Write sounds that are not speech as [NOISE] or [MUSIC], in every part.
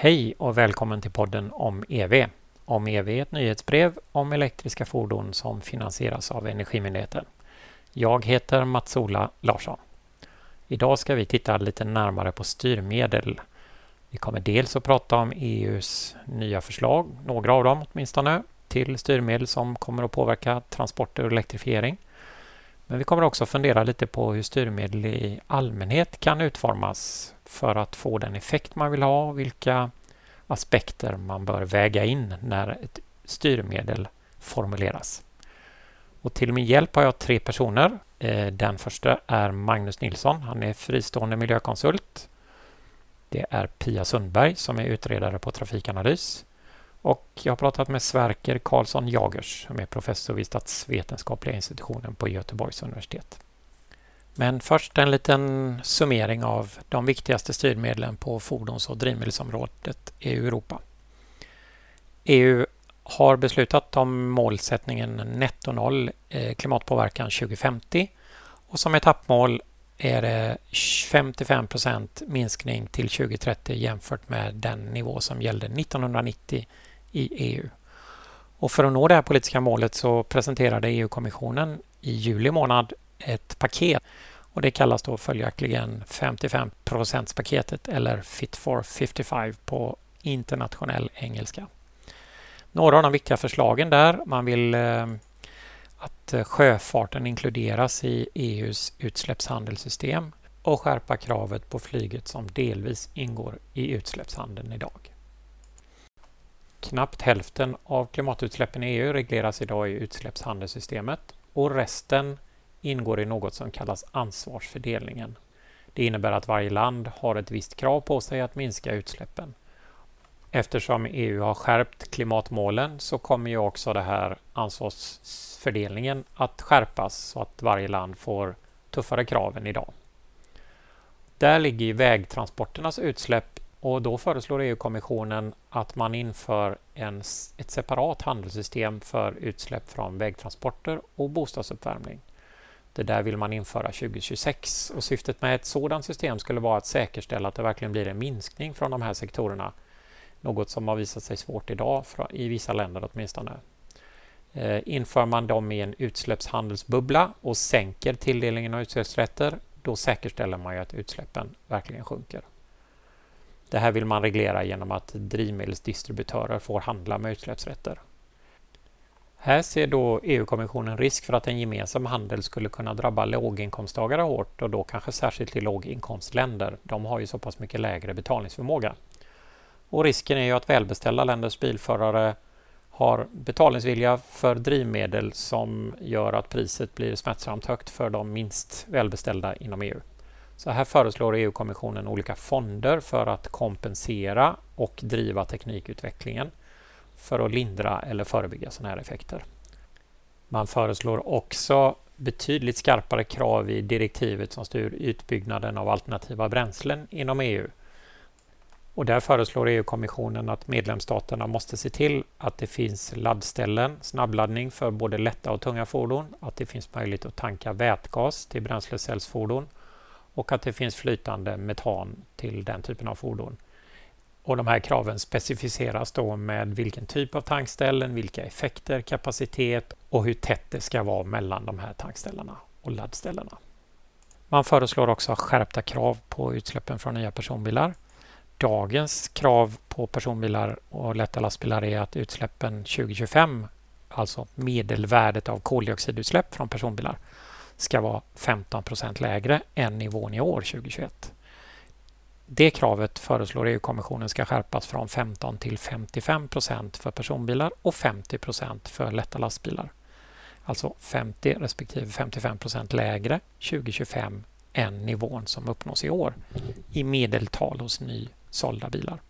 Hej och välkommen till podden om EV. Om EV är ett nyhetsbrev om elektriska fordon som finansieras av Energimyndigheten. Jag heter Mats-Ola Larsson. Idag ska vi titta lite närmare på styrmedel. Vi kommer dels att prata om EUs nya förslag, några av dem åtminstone, till styrmedel som kommer att påverka transporter och elektrifiering. Men vi kommer också fundera lite på hur styrmedel i allmänhet kan utformas för att få den effekt man vill ha och vilka aspekter man bör väga in när ett styrmedel formuleras. Och till min hjälp har jag tre personer. Eh, den första är Magnus Nilsson. Han är fristående miljökonsult. Det är Pia Sundberg som är utredare på Trafikanalys. Och jag har pratat med Sverker Karlsson Jagers som är professor vid statsvetenskapliga institutionen på Göteborgs universitet. Men först en liten summering av de viktigaste styrmedlen på fordons och drivmedelsområdet i Europa. EU har beslutat om målsättningen netto noll eh, klimatpåverkan 2050 och som etappmål är det 55 minskning till 2030 jämfört med den nivå som gällde 1990 i EU. Och för att nå det här politiska målet så presenterade EU-kommissionen i juli månad ett paket och det kallas då följaktligen 55% paketet eller Fit for 55 på internationell engelska. Några av de viktiga förslagen där, man vill eh, att sjöfarten inkluderas i EUs utsläppshandelssystem och skärpa kravet på flyget som delvis ingår i utsläppshandeln idag. Knappt hälften av klimatutsläppen i EU regleras idag i utsläppshandelssystemet och resten ingår i något som kallas ansvarsfördelningen. Det innebär att varje land har ett visst krav på sig att minska utsläppen. Eftersom EU har skärpt klimatmålen så kommer ju också det här ansvarsfördelningen att skärpas så att varje land får tuffare krav än idag. Där ligger vägtransporternas utsläpp och då föreslår EU-kommissionen att man inför en, ett separat handelssystem för utsläpp från vägtransporter och bostadsuppvärmning. Det där vill man införa 2026 och syftet med ett sådant system skulle vara att säkerställa att det verkligen blir en minskning från de här sektorerna. Något som har visat sig svårt idag, i vissa länder åtminstone. Eh, inför man dem i en utsläppshandelsbubbla och sänker tilldelningen av utsläppsrätter, då säkerställer man ju att utsläppen verkligen sjunker. Det här vill man reglera genom att drivmedelsdistributörer får handla med utsläppsrätter. Här ser då EU-kommissionen risk för att en gemensam handel skulle kunna drabba låginkomsttagare hårt och då kanske särskilt i låginkomstländer. De har ju så pass mycket lägre betalningsförmåga. Och risken är ju att välbeställda länders bilförare har betalningsvilja för drivmedel som gör att priset blir smärtsamt högt för de minst välbeställda inom EU. Så här föreslår EU-kommissionen olika fonder för att kompensera och driva teknikutvecklingen för att lindra eller förebygga sådana här effekter. Man föreslår också betydligt skarpare krav i direktivet som styr utbyggnaden av alternativa bränslen inom EU. Och där föreslår EU-kommissionen att medlemsstaterna måste se till att det finns laddställen, snabbladdning för både lätta och tunga fordon, att det finns möjlighet att tanka vätgas till bränslecellsfordon och att det finns flytande metan till den typen av fordon. Och de här kraven specificeras då med vilken typ av tankställen, vilka effekter, kapacitet och hur tätt det ska vara mellan de här tankställena och laddställena. Man föreslår också skärpta krav på utsläppen från nya personbilar. Dagens krav på personbilar och lätta lastbilar är att utsläppen 2025, alltså medelvärdet av koldioxidutsläpp från personbilar, ska vara 15 procent lägre än nivån i år 2021. Det kravet föreslår EU-kommissionen ska skärpas från 15 till 55 procent för personbilar och 50 procent för lätta lastbilar. Alltså 50 respektive 55 procent lägre 2025 än nivån som uppnås i år i medeltal hos nysålda bilar.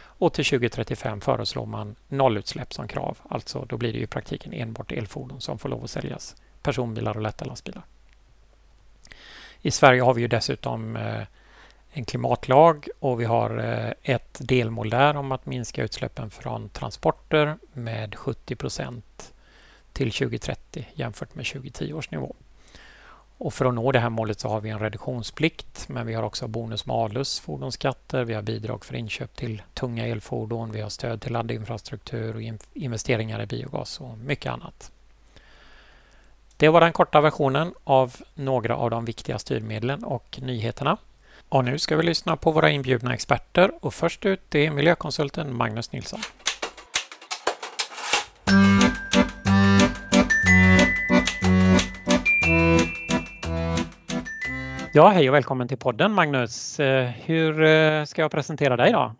Och till 2035 föreslår man nollutsläpp som krav. Alltså då blir det i praktiken enbart elfordon som får lov att säljas. Personbilar och lätta lastbilar. I Sverige har vi ju dessutom eh, en klimatlag och vi har eh, ett delmål där om att minska utsläppen från transporter med 70 procent till 2030 jämfört med 2010 års nivå. Och för att nå det här målet så har vi en reduktionsplikt men vi har också bonus-malus fordonsskatter, vi har bidrag för inköp till tunga elfordon, vi har stöd till laddinfrastruktur och investeringar i biogas och mycket annat. Det var den korta versionen av några av de viktiga styrmedlen och nyheterna. Och nu ska vi lyssna på våra inbjudna experter och först ut är miljökonsulten Magnus Nilsson. Ja, hej och välkommen till podden Magnus. Eh, hur eh, ska jag presentera dig då?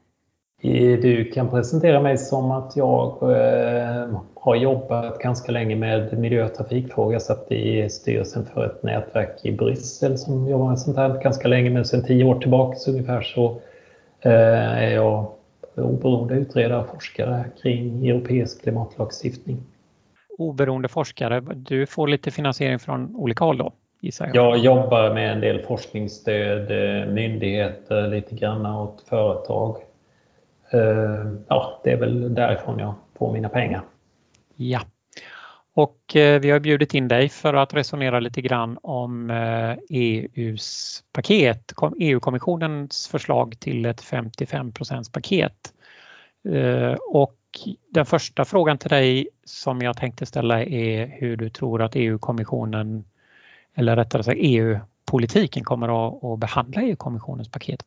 Du kan presentera mig som att jag eh, har jobbat ganska länge med miljö och trafikfrågor. Satt i styrelsen för ett nätverk i Bryssel som jobbar med sånt här ganska länge, men sedan tio år tillbaka ungefär så är jag oberoende utredare och forskare kring europeisk klimatlagstiftning. Oberoende forskare, du får lite finansiering från olika håll då? gissar jag. Jag jobbar med en del forskningsstöd, eh, myndigheter, lite grann åt företag. Eh, ja, det är väl därifrån jag får mina pengar. Ja. Och eh, vi har bjudit in dig för att resonera lite grann om eh, e EUs paket, EU-kommissionens förslag till ett 55% paket. Och den första frågan till dig som jag tänkte ställa är hur du tror att EU-kommissionen eller rättare sagt EU-politiken kommer att, behandla EU-kommissionens paket?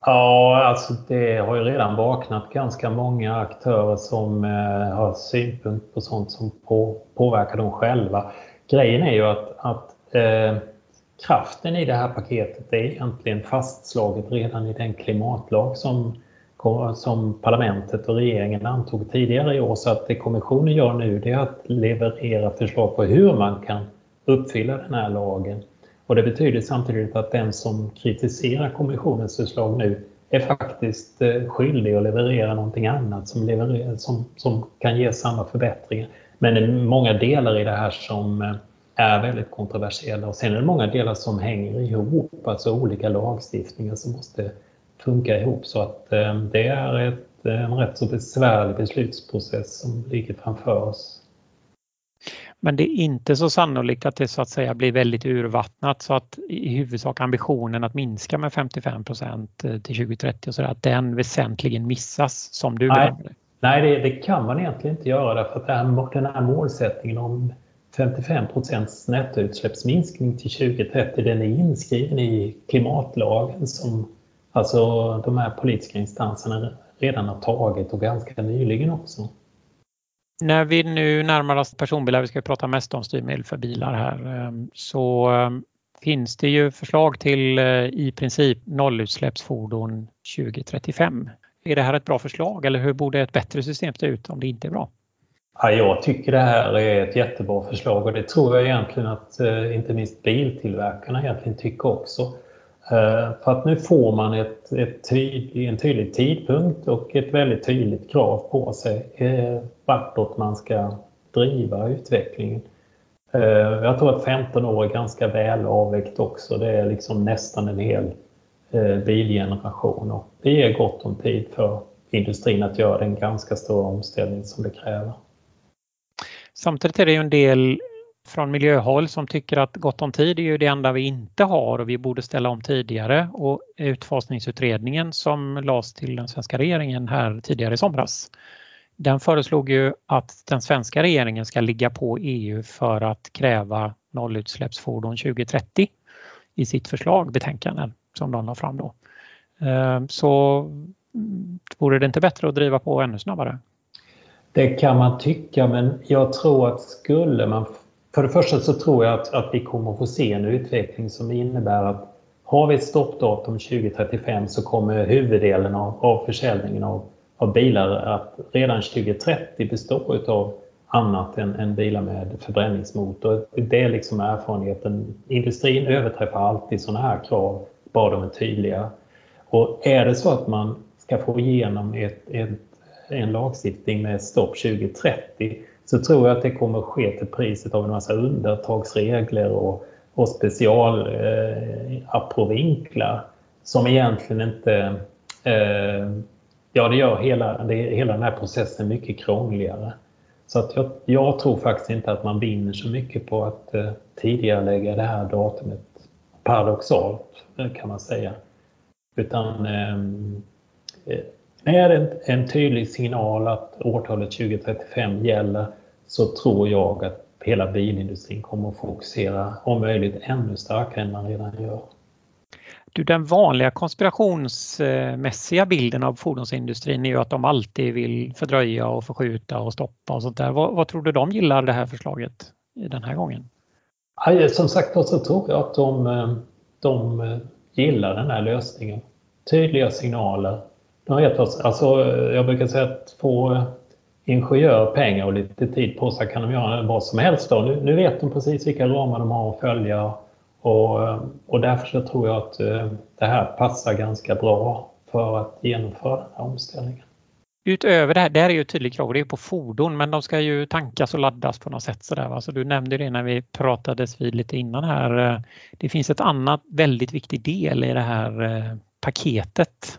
Ja, alltså det har ju redan vaknat ganska många aktörer som eh, har synpunkt på sånt som på, påverkar dem själva. Grejen är ju att, att eh, kraften i det här paketet är egentligen fastslaget redan i den klimatlag som, som parlamentet och regeringen antog tidigare i år. Så att det kommissionen gör nu det är att leverera förslag på hur man kan uppfylla den här lagen. Och det betyder samtidigt att den som kritiserar kommissionens förslag nu är faktiskt eh, skyldig att leverera någonting annat som, levererar, som, som kan ge samma förbättringar. Men det är många delar i det här som eh, är väldigt kontroversiella och sen är det många delar som hänger ihop, alltså olika lagstiftningar som måste funka ihop så att eh, det är ett, en rätt så besvärlig beslutsprocess som ligger framför oss. Men det är inte så sannolikt att det så att säga blir väldigt urvattnat. Så att i huvudsak ambitionen att minska med 55 procent eh, till 2030 och så där, att den väsentligen missas som du Nej, Nej det, det, kan man egentligen inte göra därför att den här målsättningen om 55 procents nettoutsläppsminskning till 2030 den är inskriven i klimatlagen som alltså de här politiska instanserna redan har tagit och ganska nyligen också. När vi nu närmar oss personbilar, vi ska prata mest om styrmedel för bilar här, eh, så eh, finns det ju förslag till eh, i princip nollutsläppsfordon 2035. Är det här ett bra förslag eller hur borde ett bättre system se ut om det inte är bra? Ja, jag tycker det här är ett jättebra förslag och det tror jag egentligen att inte minst biltillverkarna egentligen tycker också. Eh, för att nu får man ett, ett tydlig, en tydlig tidpunkt och ett väldigt tydligt krav på sig eh, vartåt man ska driva utvecklingen. Eh, jag tror att 15 år är ganska väl avvägt också. Det är liksom nästan en hel bilgeneration och det ger gott om tid för industrin att göra den ganska stora omställning som det kräver. Samtidigt är det ju en del från miljöhåll som tycker att gott om tid är ju det enda vi inte har och vi borde ställa om tidigare och utfasningsutredningen som lades till den svenska regeringen här tidigare i somras. Den föreslog ju att den svenska regeringen ska ligga på EU för att kräva nollutsläppsfordon 2030 i sitt förslag, betänkanden som de la fram då. Ehm, så vore det inte bättre att driva på ännu snabbare? Det kan man tycka men jag tror att skulle man för det första så tror jag att, att vi kommer att få se en utveckling som innebär att har vi ett stoppdatum 2035 så kommer huvuddelen av, av försäljningen av, av bilar att redan 2030 bestå av annat än, än bilar med förbränningsmotor. Det är liksom erfarenheten. Industrin överträffar alltid sådana här krav, bara de är tydliga. Och är det så att man ska få igenom ett, ett, en lagstiftning med stopp 2030 så tror jag att det kommer att ske till priset av en massa undantagsregler och, och specialaprovinklar eh, som egentligen inte... Eh, ja, det gör hela, det, hela den här processen mycket krångligare. Så att jag, jag, tror faktiskt inte att man vinner så mycket på att eh, tidigare lägga det här datumet paradoxalt eh, kan man säga. Utan ehm, eh, är det en tydlig signal att årtalet 2035 gäller så tror jag att hela bilindustrin kommer att fokusera om möjligt ännu starkare än man redan gör. Du, den vanliga konspirationsmässiga bilden av fordonsindustrin är ju att de alltid vill fördröja och förskjuta och stoppa och sånt där. Vad, vad tror du de gillar det här förslaget i den här gången? Som sagt så tror jag att de, eh, de eh, gillar den här lösningen. Tydliga signaler. De vet oss, alltså, jag brukar säga att få ingenjör pengar och lite tid på sig kan de göra vad som helst. Då. Nu, nu vet de precis vilka ramar de har att följa och, och därför så tror jag att eh, det här passar ganska bra för att genomföra den här omställningen. Utöver det här, det här är ju ett tydligt krav, det är på fordon men de ska ju tankas och laddas på något sätt. Så där, va? Så du nämnde det när vi pratades vid lite innan här. Det finns ett annat väldigt viktig del i det här eh, paketet.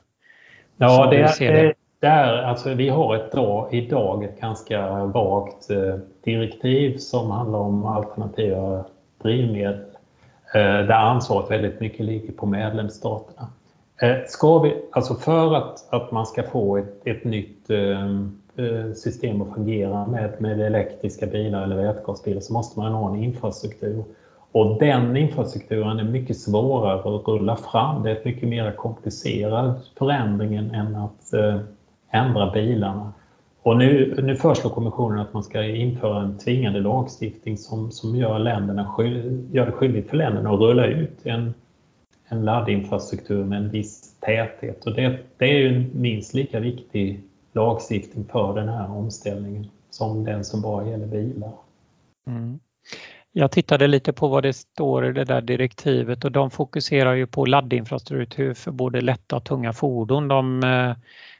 Ja, det är, det. Där, alltså, vi har ett dag, idag ett ganska vagt eh, direktiv som handlar om alternativa drivmedel Eh, där ansvaret väldigt mycket ligger på medlemsstaterna. Eh, ska vi, alltså för att, att man ska få ett, ett nytt eh, eh system att fungera med, med elektriska bilar eller vätgasbilar så måste man ha en infrastruktur. Och den infrastrukturen är mycket svårare att rulla fram. Det är ett mycket mer komplicerad förändring än att eh, ändra bilarna. Och nu, nu föreslår kommissionen att man ska införa en tvingande lagstiftning som, som gör, länderna, gör det skyldigt för länderna att rulla ut en, en laddinfrastruktur med en viss täthet. Och det, det är ju en minst lika viktig lagstiftning för den här omställningen som den som bara gäller bilar. Mm. Jag tittade lite på vad det står i det där direktivet och de fokuserar ju på laddinfrastruktur för både lätta och tunga fordon. De, eh,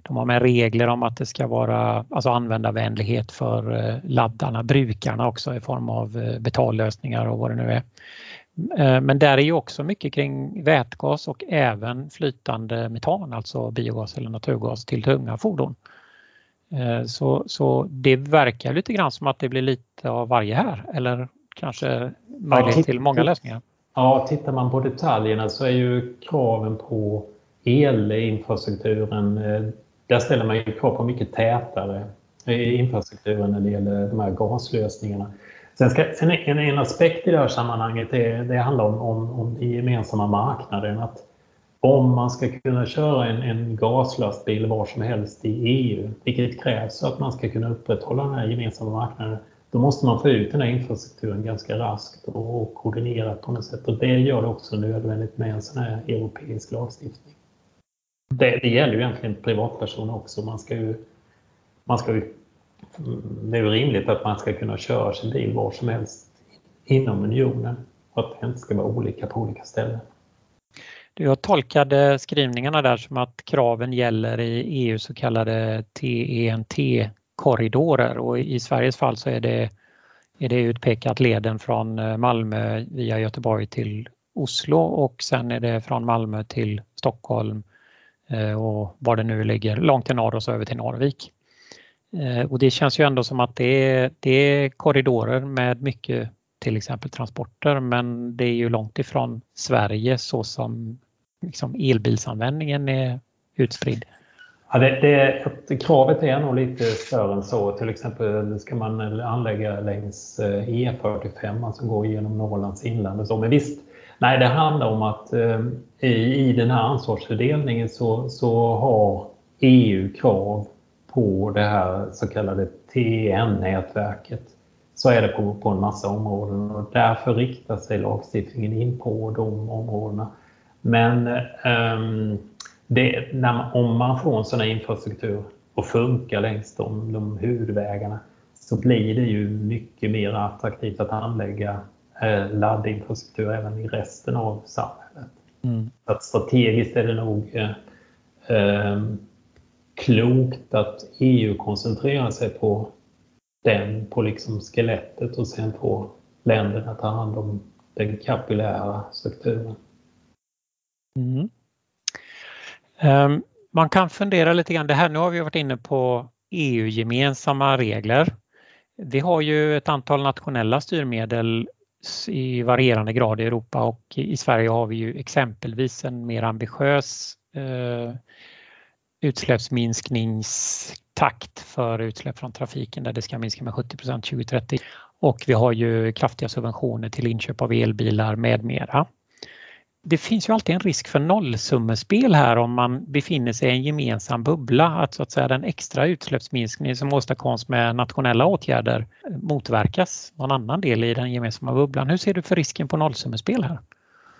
de har med regler om att det ska vara alltså användarvänlighet för eh, laddarna, brukarna också i form av eh, betallösningar och vad det nu är. Men där är ju också mycket kring vätgas och även flytande metan, alltså biogas eller naturgas till tunga fordon. Så, så det verkar lite grann som att det blir lite av varje här, eller kanske möjlighet till många lösningar. Ja, tittar man på detaljerna så är ju kraven på elinfrastrukturen, eh, där ställer man ju krav på mycket tätare infrastrukturen när det gäller de här gaslösningarna. Sen, ska, sen en, en aspekt i det här sammanhanget är, det handlar om, om, om den gemensamma marknaden. Att om man ska kunna köra en, en gaslastbil var som helst i EU, vilket krävs för att man ska kunna upprätthålla den här gemensamma marknaden, då måste man få ut den här infrastrukturen ganska raskt och koordinerat på något sätt. Och det gör det också nödvändigt med en sån här europeisk lagstiftning. Det, det gäller ju egentligen privatpersoner också. Man ska ju, man ska ju, det är ju rimligt att man ska kunna köra sin bil var som helst inom unionen och att det inte ska vara olika på olika ställen. Jag tolkade skrivningarna där som att kraven gäller i EU så kallade TENT korridorer och i Sveriges fall så är det, är det utpekat leden från eh, Malmö via Göteborg till Oslo och sen är det från Malmö till Stockholm eh, och var det nu ligger, långt till norr och så över till Norvik. Eh, och det känns ju ändå som att det är, det är korridorer med mycket till exempel transporter men det är ju långt ifrån Sverige så som liksom elbilsanvändningen är utspridd. Ja, det, det, kravet är nog lite större än så. Till exempel ska man anlägga längs eh, E45 eh, e som går genom Norrlands inland. Och så. Men visst, nej, det handlar om att eh, i, i den här ansvarsfördelningen så, så har EU krav på det här så kallade TEN-nätverket. Så är det på, på en massa områden och därför riktar sig lagstiftningen in på de områdena. Men um, det, när, om man får en sån här infrastruktur och funkar längs de, de huvudvägarna så blir det ju mycket mer attraktivt att anlägga eh, laddinfrastruktur även i resten av samhället. Mm. Att strategiskt är det nog eh, eh, klokt att EU koncentrerar sig på den, på liksom skelettet och sen får länderna ta hand om den kapillära strukturen. Mm. Ehm, man kan fundera lite grann, det här, nu har vi varit inne på EU-gemensamma regler. Vi har ju ett antal nationella styrmedel i varierande grad i Europa och i Sverige har vi ju exempelvis en mer ambitiös eh, utsläppsminskningstakt för utsläpp från trafiken där det ska minska med 70% 2030 och vi har ju kraftiga subventioner till inköp av elbilar med mera det finns ju alltid en risk för nollsummespel här om man befinner sig i en gemensam bubbla. Att så att säga den extra utsläppsminskning som åstadkoms med nationella åtgärder motverkas någon annan del i den gemensamma bubblan. Hur ser du för risken på nollsummespel här?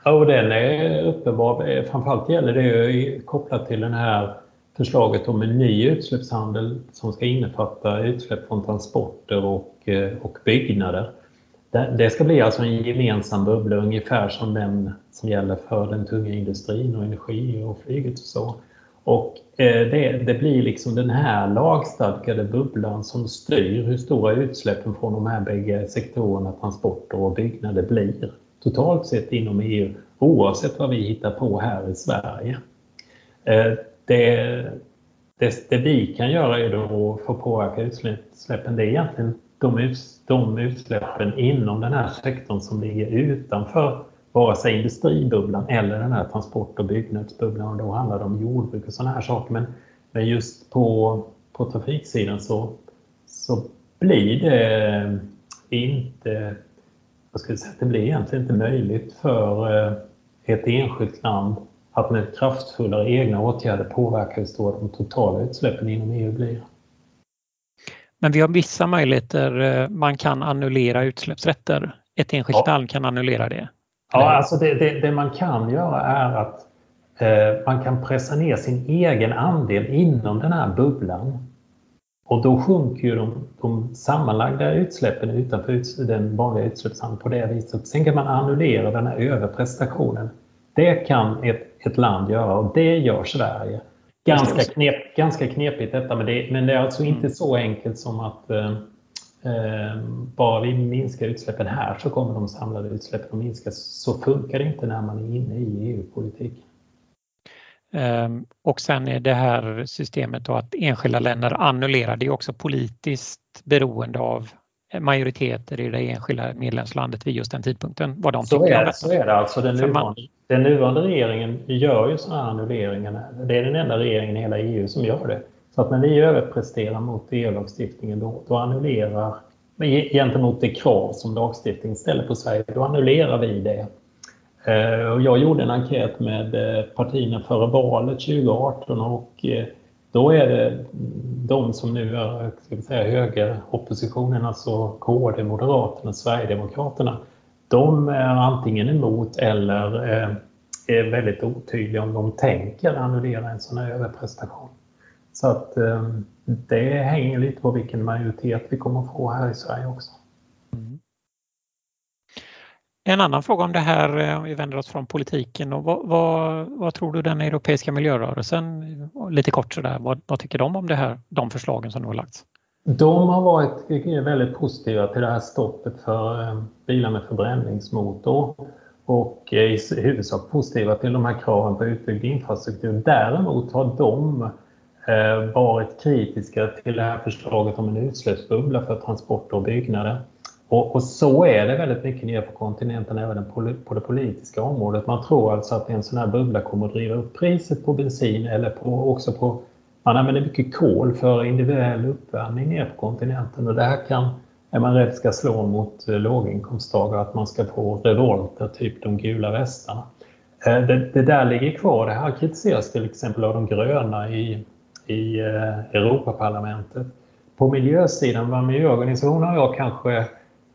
Ja, och den är uppenbar. Framförallt gäller det ju kopplat till det här förslaget om en ny utsläppshandel som ska innefatta utsläpp från transporter och, eh, och byggnader. Det ska bli alltså en gemensam bubbla ungefär som den som gäller för den tunga industrin och energi och flyget och så. Och eh, det, det, blir liksom den här lagstadgade bubblan som styr hur stora utsläppen från de här bägge sektorerna, transporter och byggnader, blir totalt sett inom EU oavsett vad vi hittar på här i Sverige. Eh, det, det, det vi kan göra är då att få påverka utsläppen. Det är egentligen de, de utsläppen inom den här sektorn som ligger utanför vare sig industribubblan eller den här transport och byggnadsbubblan. Och då handlar det om jordbruk och sådana här saker. Men, men just på, på trafiksidan så, så blir det eh, inte Jag skulle säga att det blir egentligen inte möjligt för eh, ett enskilt land att med kraftfullare egna åtgärder påverka hur stora de totala utsläppen inom EU blir. Men vi har vissa möjligheter. Eh, man kan annullera utsläppsrätter. Ett enskilt ja. land kan annullera det. Ja, alltså det, det, det, man kan göra är att eh, man kan pressa ner sin egen andel inom den här bubblan. Och då sjunker ju de, de sammanlagda utsläppen utanför den vanliga utsläppshandeln på det viset. Sen kan man annullera den här överprestationen. Det kan ett, ett land göra och det gör Sverige. Ganska, knep, ganska knepigt detta, men det, men det är alltså inte mm. så enkelt som att eh, eh, bara vi minskar utsläppen här så kommer de samlade utsläppen att minska. Så funkar det inte när man är inne i EU-politik. Um, och sen är det här systemet då att enskilda länder annullerar, det är också politiskt beroende av majoriteter i det enskilda medlemslandet vid just den tidpunkten. Vad de så, är, så är det alltså. Den nuvarande, man, den nuvarande regeringen gör ju sådana här annulleringar. Det är den enda regeringen i hela EU som gör det. Så att när vi överpresterar mot EU-lagstiftningen då, då annullerar gentemot det krav som lagstiftningen ställer på Sverige, då annullerar vi det. Eh, jag gjorde en enkät med eh, partierna före valet 2018 och eh, då är det de som nu är ska vi säga, högeroppositionen, alltså KD, Moderaterna, Sverigedemokraterna, de är antingen emot eller eh, är väldigt otydliga om de tänker annullera en sån här överprestation. Så att eh, det hänger lite på vilken majoritet vi kommer att få här i Sverige också. Mm. En annan fråga om det här, eh, om vi vänder oss från politiken, och vad, vad, vad, tror du den europeiska miljörörelsen, lite kort sådär, vad, vad tycker de om det här, de förslagen som nu har lagts? De har varit väldigt positiva till det här stoppet för eh, bilar med förbränningsmotor och eh, i huvudsak positiva till de här kraven på utbyggd infrastruktur. Däremot har de varit kritiska till det här förslaget om en utsläppsbubbla för transporter och byggnader. Och, och, så är det väldigt mycket nere på kontinenten, även på det politiska området. Man tror alltså att en sån här bubbla kommer att driva upp priset på bensin eller på, också på... Man använder mycket kol för individuell uppvärmning nere på kontinenten och det här kan, är man rädd, ska slå mot eh, låginkomsttagare, att man ska få revolter, typ de gula västarna. Eh, det, det där ligger kvar. Det här kritiseras till exempel av de gröna i i eh, Europaparlamentet. På miljösidan, vad miljöorganisationer har jag kanske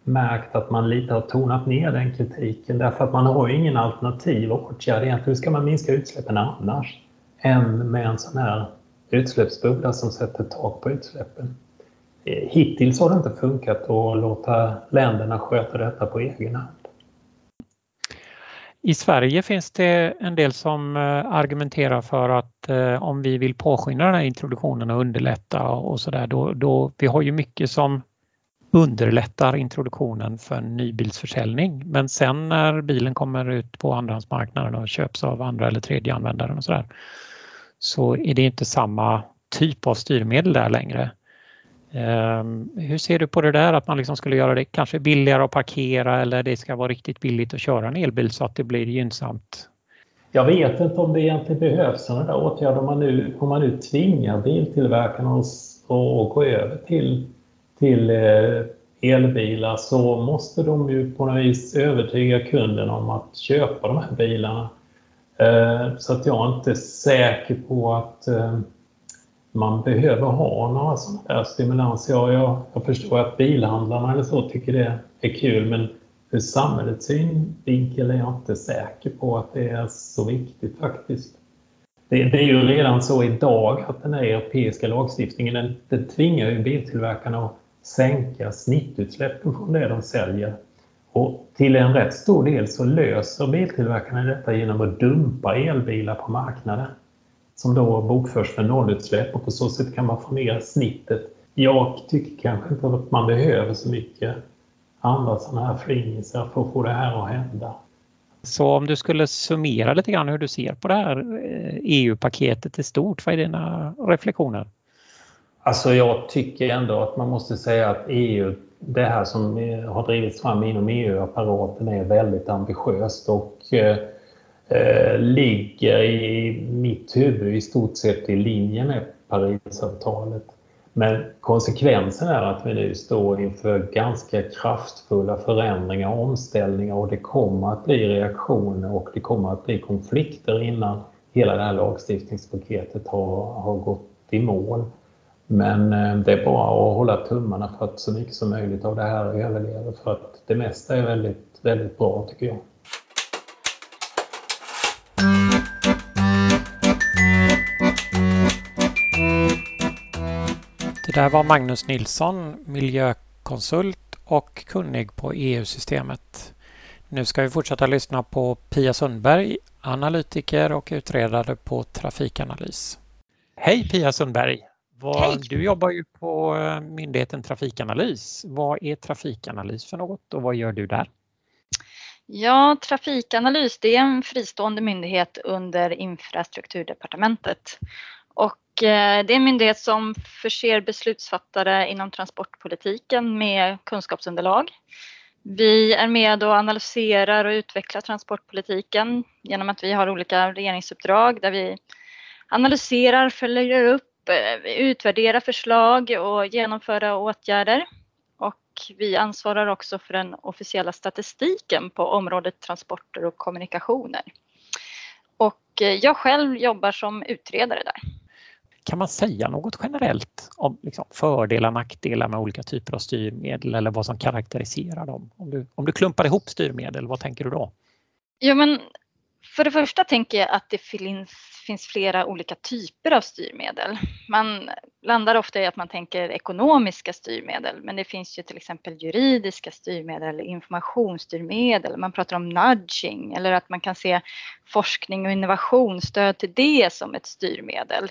märkt att man lite har tonat ner den kritiken därför att man har ingen alternativ åtgärd egentligen. Hur ska man minska utsläppen annars? Än med en sån här utsläppsbubbla som sätter tak på utsläppen. Eh, hittills har det inte funkat att låta länderna sköta detta på egen hand. I Sverige finns det en del som eh, argumenterar för att eh, om vi vill påskynda den här introduktionen och underlätta och sådär, då, då, vi har ju mycket som underlättar introduktionen för nybilsförsäljning. Men sen när bilen kommer ut på andrahandsmarknaden och köps av andra eller tredje användaren och sådär, så är det inte samma typ av styrmedel där längre. Ehm, hur ser du på det där att man liksom skulle göra det kanske billigare att parkera eller det ska vara riktigt billigt att köra en elbil så att det blir gynnsamt? Jag vet inte om det egentligen behövs sådana där åtgärder om man nu, om man nu tvingar biltillverkarna att gå över till, till eh, elbilar så måste de ju på något vis övertyga kunden om att köpa de här bilarna. Eh, så att jag är inte säker på att eh, man behöver ha några sådana där stimulanser. Jag, jag, jag förstår att bilhandlarna eller så tycker det är kul men ur samhällets synvinkel är jag inte säker på att det är så viktigt faktiskt. Det, det, är ju redan så idag att den här europeiska lagstiftningen den, den tvingar ju biltillverkarna att sänka snittutsläppen från det de säljer. Och till en rätt stor del så löser biltillverkarna detta genom att dumpa elbilar på marknaden som då bokförs för nollutsläpp och på så sätt kan man få ner snittet. Jag tycker kanske inte att man behöver så mycket andra sådana här fringisar för att få det här att hända. Så om du skulle summera lite grann hur du ser på det här eh, e EU-paketet i stort, vad är dina reflektioner? Alltså jag tycker ändå att man måste säga att EU, det här som har drivits fram inom EU-apparaten är väldigt ambitiöst och eh, eh, ligger i mitt huvud i stort sett i linje med Parisavtalet. Men konsekvensen är att vi nu står inför ganska kraftfulla förändringar och omställningar och det kommer att bli reaktioner och det kommer att bli konflikter innan hela det här lagstiftningspaketet har, har gått i mål. Men eh, det är bara att hålla tummarna för att så mycket som möjligt av det här överlever för att det mesta är väldigt, väldigt bra tycker jag. Det där var Magnus Nilsson, miljökonsult och kunnig på EU-systemet. Nu ska vi fortsätta lyssna på Pia Sundberg, analytiker och utredare på Trafikanalys. Hej Pia Sundberg! Hej. Du jobbar ju på eh, myndigheten Trafikanalys. Vad är Trafikanalys för något och vad gör du där? Ja, Trafikanalys det är en fristående myndighet under infrastrukturdepartementet. Och eh, det är en myndighet som förser beslutsfattare inom transportpolitiken med kunskapsunderlag. Vi är med och analyserar och utvecklar transportpolitiken genom att vi har olika regeringsuppdrag där vi analyserar, följer upp, eh, utvärderar förslag och genomföra åtgärder. Och vi ansvarar också för den officiella statistiken på området transporter och kommunikationer. Och eh, jag själv jobbar som utredare där. Kan man säga något generellt om liksom fördelar och nackdelar med olika typer av styrmedel eller vad som karaktäriserar dem? Om du, om du klumpar ihop styrmedel, vad tänker du då? Ja, men för det första tänker jag att det finns, finns flera olika typer av styrmedel. Man landar ofta i att man tänker ekonomiska styrmedel, men det finns ju till exempel juridiska styrmedel eller informationsstyrmedel. Man pratar om nudging eller att man kan se forskning och innovationsstöd till det som ett styrmedel.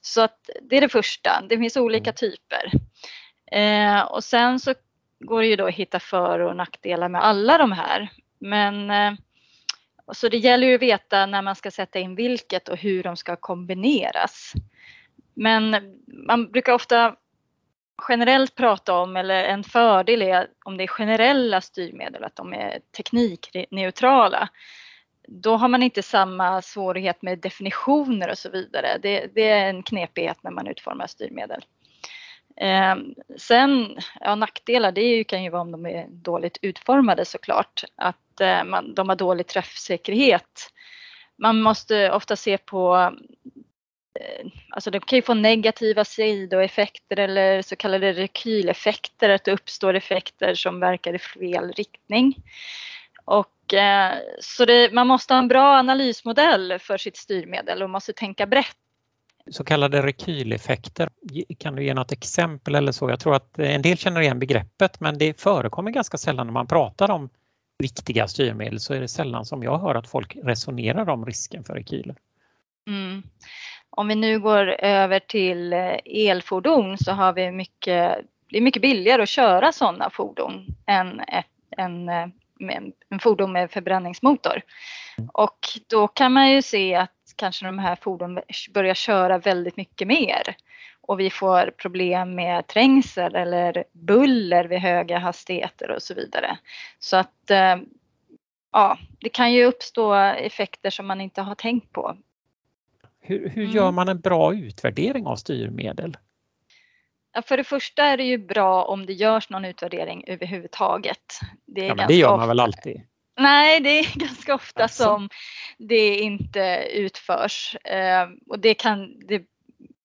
Så att det är det första, det finns olika mm. typer. Eh, och sen så går det ju då att hitta för och nackdelar med alla de här. Men eh, så det gäller ju att veta när man ska sätta in vilket och hur de ska kombineras. Men man brukar ofta generellt prata om, eller en fördel är om det är generella styrmedel, att de är teknikneutrala då har man inte samma svårighet med definitioner och så vidare. Det, det är en knepighet när man utformar styrmedel. Eh, sen, ja, nackdelar det kan ju vara om de är dåligt utformade såklart. Att Eh, man, de har dålig träffsäkerhet. Man måste ofta se på eh, Alltså de kan ju få negativa sidoeffekter eller så kallade rekyleffekter, att det uppstår effekter som verkar i fel riktning. Och, eh, så det, man måste ha en bra analysmodell för sitt styrmedel och måste tänka brett. Så kallade rekyleffekter, kan du ge något exempel eller så? Jag tror att en del känner igen begreppet men det förekommer ganska sällan när man pratar om viktiga styrmedel så är det sällan som jag hör att folk resonerar om risken för rekyler. Mm. Om vi nu går över till eh, elfordon så har vi mycket, det är mycket billigare att köra sådana fordon än ett, en med en fordon med förbränningsmotor. Och då kan man ju se att kanske de här fordonen börjar köra väldigt mycket mer och vi får problem med trängsel eller buller vid höga hastigheter och så vidare. Så att eh, ja, det kan ju uppstå effekter som man inte har tänkt på. Hur, hur gör mm. man en bra utvärdering av styrmedel? För det första är det ju bra om det görs någon utvärdering överhuvudtaget. Det, är ja, men det gör man ofta. väl alltid? Nej, det är [LAUGHS] ganska ofta alltså. som det inte utförs. Eh, och det kan, det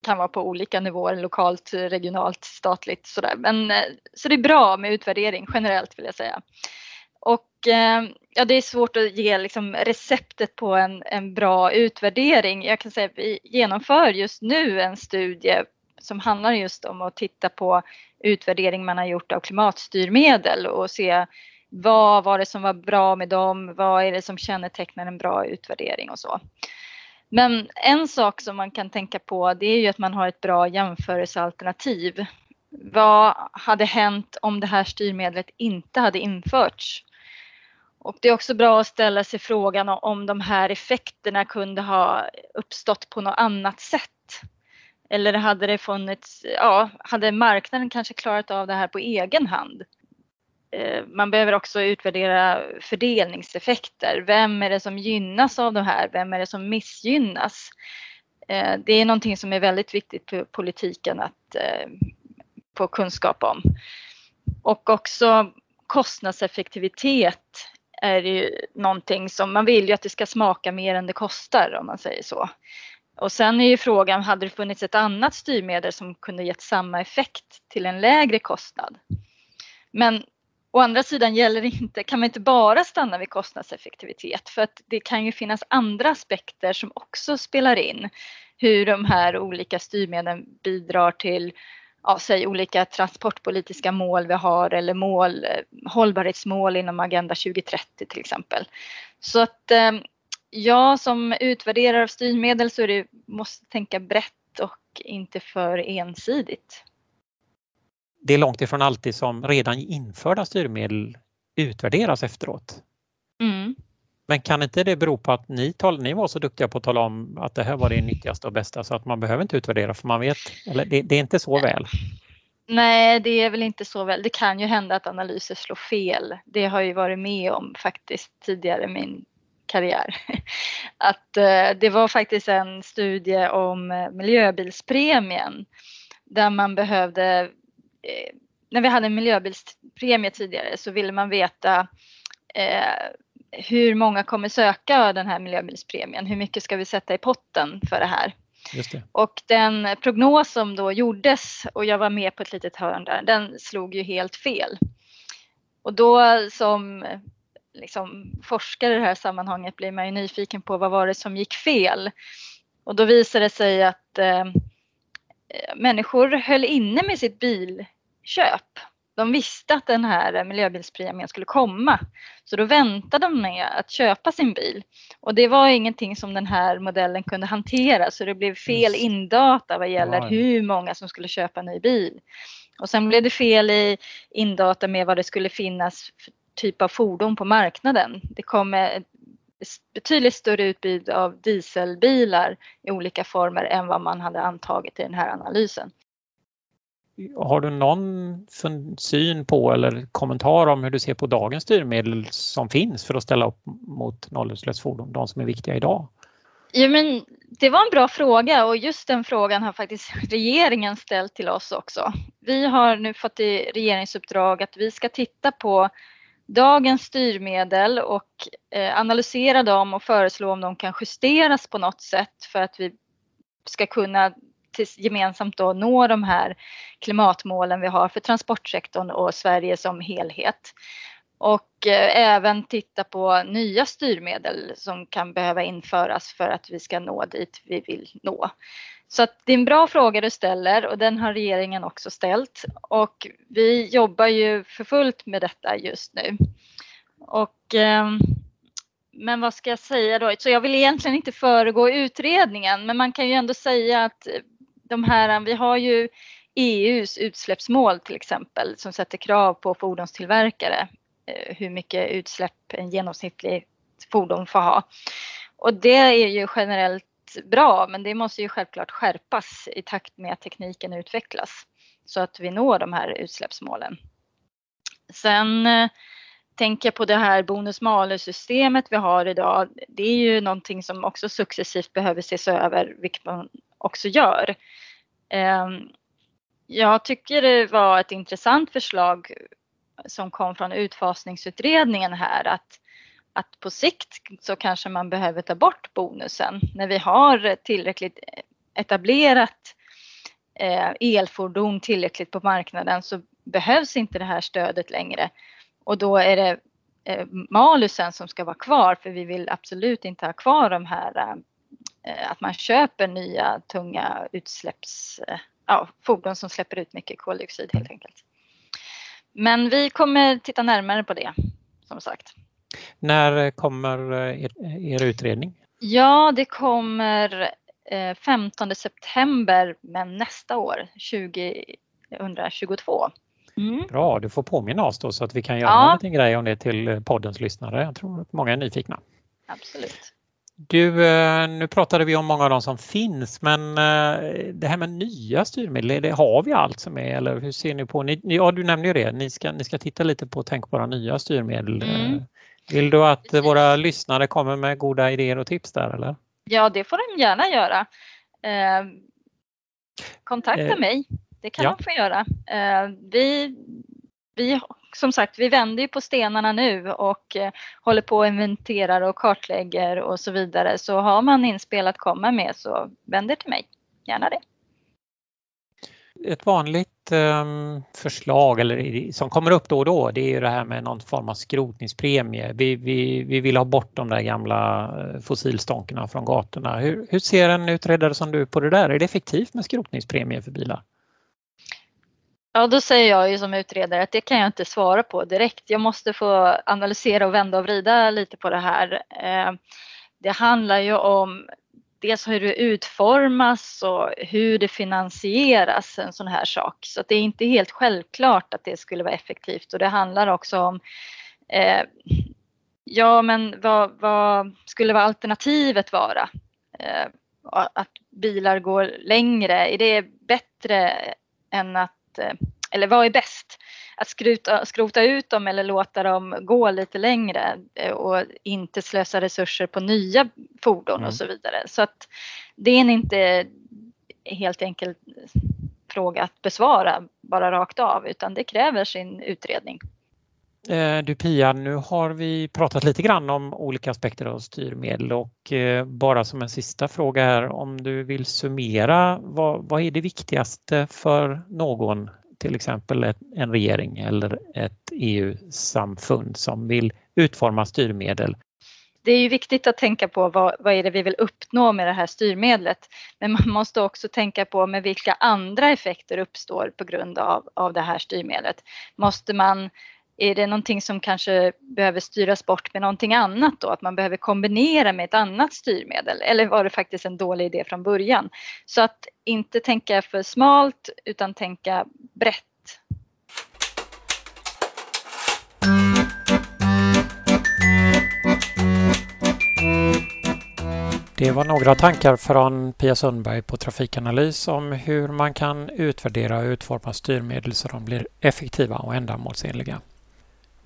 kan vara på olika nivåer, lokalt, regionalt, statligt sådär. Men, eh, så det är bra med utvärdering generellt vill jag säga. Och eh, ja, det är svårt att ge liksom, receptet på en, en bra utvärdering. Jag kan säga att vi genomför just nu en studie som handlar just om att titta på utvärdering man har gjort av klimatstyrmedel och se vad var det som var bra med dem? Vad är det som kännetecknar en bra utvärdering och så. Men en sak som man kan tänka på det är ju att man har ett bra jämförelsealternativ. Vad hade hänt om det här styrmedlet inte hade införts? Och det är också bra att ställa sig frågan om de här effekterna kunde ha uppstått på något annat sätt. Eller hade det funnits, ja, hade marknaden kanske klarat av det här på egen hand? Eh, man behöver också utvärdera fördelningseffekter. Vem är det som gynnas av det här? Vem är det som missgynnas? Eh, det är någonting som är väldigt viktigt för politiken att eh, få kunskap om. Och också kostnadseffektivitet är ju någonting som man vill ju att det ska smaka mer än det kostar om man säger så. Och sen är ju frågan, hade det funnits ett annat styrmedel som kunde gett samma effekt till en lägre kostnad? Men Å andra sidan gäller inte, kan man inte bara stanna vid kostnadseffektivitet för att det kan ju finnas andra aspekter som också spelar in. Hur de här olika styrmedlen bidrar till ja, säg olika transportpolitiska mål vi har eller mål, eh, hållbarhetsmål inom Agenda 2030 till exempel. Så att eh, jag som utvärderare av styrmedel så är det, måste tänka brett och inte för ensidigt det är långt ifrån alltid som redan införda styrmedel utvärderas efteråt. Mm. Men kan inte det bero på att ni, ni var så duktiga på att tala om att det här var det nyttigaste och bästa så att man behöver inte utvärdera för man vet, eller det, det är inte så väl? Nej, det är väl inte så väl. Det kan ju hända att analyser slår fel. Det har ju varit med om faktiskt tidigare i min karriär. [LAUGHS] Att eh, det var faktiskt en studie om eh, miljöbilspremien där man behövde eh, när vi hade en miljöbilspremie tidigare så ville man veta eh, hur många kommer söka den här miljöbilspremien? Hur mycket ska vi sätta i potten för det här? Det. Och den prognos som då gjordes och jag var med på ett litet hörn där, den slog ju helt fel. Och då som liksom, forskare i det här sammanhanget blir man ju nyfiken på vad var det som gick fel? Och då visade det sig att eh, människor höll inne med sitt bilköp. De visste att den här miljöbilspremien skulle komma. Så då väntade de med att köpa sin bil. Och det var ingenting som den här modellen kunde hantera så det blev fel indata vad gäller hur många som skulle köpa en ny bil. Och sen blev det fel i indata med vad det skulle finnas för typ av fordon på marknaden. Det kom betydligt större utbud av dieselbilar i olika former än vad man hade antagit i den här analysen. Har du någon syn på eller kommentar om hur du ser på dagens styrmedel som finns för att ställa upp mot nollutsläppsfordon, de som är viktiga idag? Ja, men det var en bra fråga och just den frågan har faktiskt [LAUGHS] regeringen ställt till oss också. Vi har nu fått i regeringsuppdrag att vi ska titta på dagens styrmedel och eh, analysera dem och föreslå om de kan justeras på något sätt för att vi ska kunna gemensamt då nå de här klimatmålen vi har för transportsektorn och Sverige som helhet. Och eh, även titta på nya styrmedel som kan behöva införas för att vi ska nå dit vi vill nå. Så att det är en bra fråga du ställer och den har regeringen också ställt och vi jobbar ju för fullt med detta just nu. Och, eh, men vad ska jag säga då? Så jag vill egentligen inte föregå utredningen men man kan ju ändå säga att de här, vi har ju EUs utsläppsmål till exempel som sätter krav på fordonstillverkare Eh, hur mycket utsläpp en genomsnittlig fordon får ha. Och det är ju generellt bra men det måste ju självklart skärpas i takt med att tekniken utvecklas så att vi når de här utsläppsmålen. Sen eh, tänker jag på det här bonus-malus-systemet vi har idag. Det är ju någonting som också successivt behöver ses över, vilket man också gör. Ehm, jag tycker det var ett intressant förslag som kom från utfasningsutredningen här att, att på sikt så kanske man behöver ta bort bonusen när vi har tillräckligt etablerat eh, elfordon tillräckligt på marknaden så behövs inte det här stödet längre. Och då är det eh, malusen som ska vara kvar för vi vill absolut inte ha kvar de här eh, att man köper nya tunga utsläpps, ja, fordon som släpper ut mycket koldioxid helt enkelt. Men vi kommer titta närmare på det som sagt. När kommer er, er utredning? Ja, det kommer 15 september men nästa år, 2022. Mm. Bra, du får påminna oss då så att vi kan göra ja. en liten grej om det till poddens lyssnare. Jag tror att många är nyfikna. Absolut. Du, eh, nu pratade vi om många av de som finns men eh, det här med nya styrmedel, det har vi allt som är eller hur ser ni på, ni, ja du nämnde ju det, ni ska, ni ska titta lite på tänkbara nya styrmedel. Mm. Vill du att våra lyssnare kommer med goda idéer och tips där eller? Ja det får de gärna göra. Eh, kontakta eh, mig, det kan ja. de få göra. Eh, vi, vi som sagt, vi vänder ju på stenarna nu och eh, håller på och inventerar och kartlägger och så vidare. Så har man inspel att komma med så vänd er till mig, gärna det. Ett vanligt ehm, förslag eller, som kommer upp då och då det är ju det här med någon form av skrotningspremie. Vi, vi, vi vill ha bort de där gamla eh, fossilstånkarna från gatorna. Hur, hur ser en utredare som du på det där? Är det effektivt med skrotningspremie för bilar? Ja, då säger jag ju som utredare att det kan jag inte svara på direkt. Jag måste få analysera och vända och vrida lite på det här. Eh, det handlar ju om dels hur det utformas och hur det finansieras, en sån här sak. Så det är inte helt självklart att det skulle vara effektivt och det handlar också om eh, Ja, men vad, vad, skulle vara alternativet vara? Eh, att bilar går längre, är det bättre än att Eh, eller vad är bäst? Att skruta, skrota ut dem eller låta dem gå lite längre eh, och inte slösa resurser på nya fordon mm. och så vidare. Så att det är en inte helt enkel fråga att besvara bara rakt av utan det kräver sin utredning. Eh, du Pia, nu har vi pratat lite grann om olika aspekter av styrmedel och eh, bara som en sista fråga här om du vill summera vad, vad är det viktigaste för någon, till exempel ett, en regering eller ett EU-samfund som vill utforma styrmedel? Det är ju viktigt att tänka på vad, vad är det vi vill uppnå med det här styrmedlet. Men man måste också tänka på med vilka andra effekter uppstår på grund av, av det här styrmedlet. Måste man är det någonting som kanske behöver styras bort med någonting annat då? Att man behöver kombinera med ett annat styrmedel? Eller var det faktiskt en dålig idé från början? Så att inte tänka för smalt utan tänka brett. Det var några tankar från Pia Sundberg på Trafikanalys om hur man kan utvärdera och utforma styrmedel så de blir effektiva och ändamålsenliga.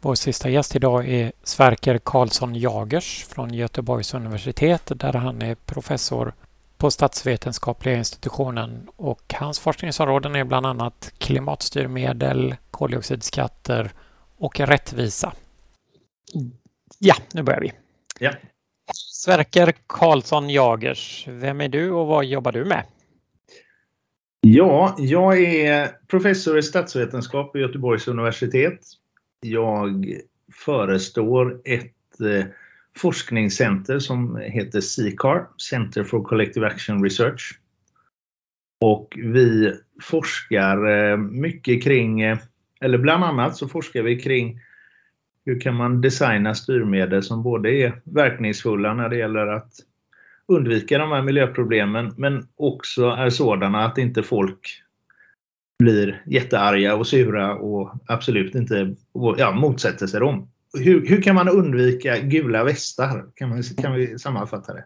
Vår sista gäst idag är Sverker Karlsson Jagers från Göteborgs universitet där han är professor på statsvetenskapliga institutionen och hans forskningsområden är bland annat klimatstyrmedel, koldioxidskatter och rättvisa. Ja, nu börjar vi. Ja. Sverker Karlsson Jagers, vem är du och vad jobbar du med? Ja, jag är professor i statsvetenskap på Göteborgs universitet jag förestår ett eh, forskningscenter som heter CCAR, Center for Collective Action Research. Och vi forskar eh, mycket kring, eh, eller bland annat så forskar vi kring hur kan man designa styrmedel som både är verkningsfulla när det gäller att undvika de här miljöproblemen men också är sådana att inte folk blir jättearga och sura och absolut inte ja, motsätter sig dem. Hur, hur kan man undvika gula västar? Kan, man, kan vi sammanfatta det?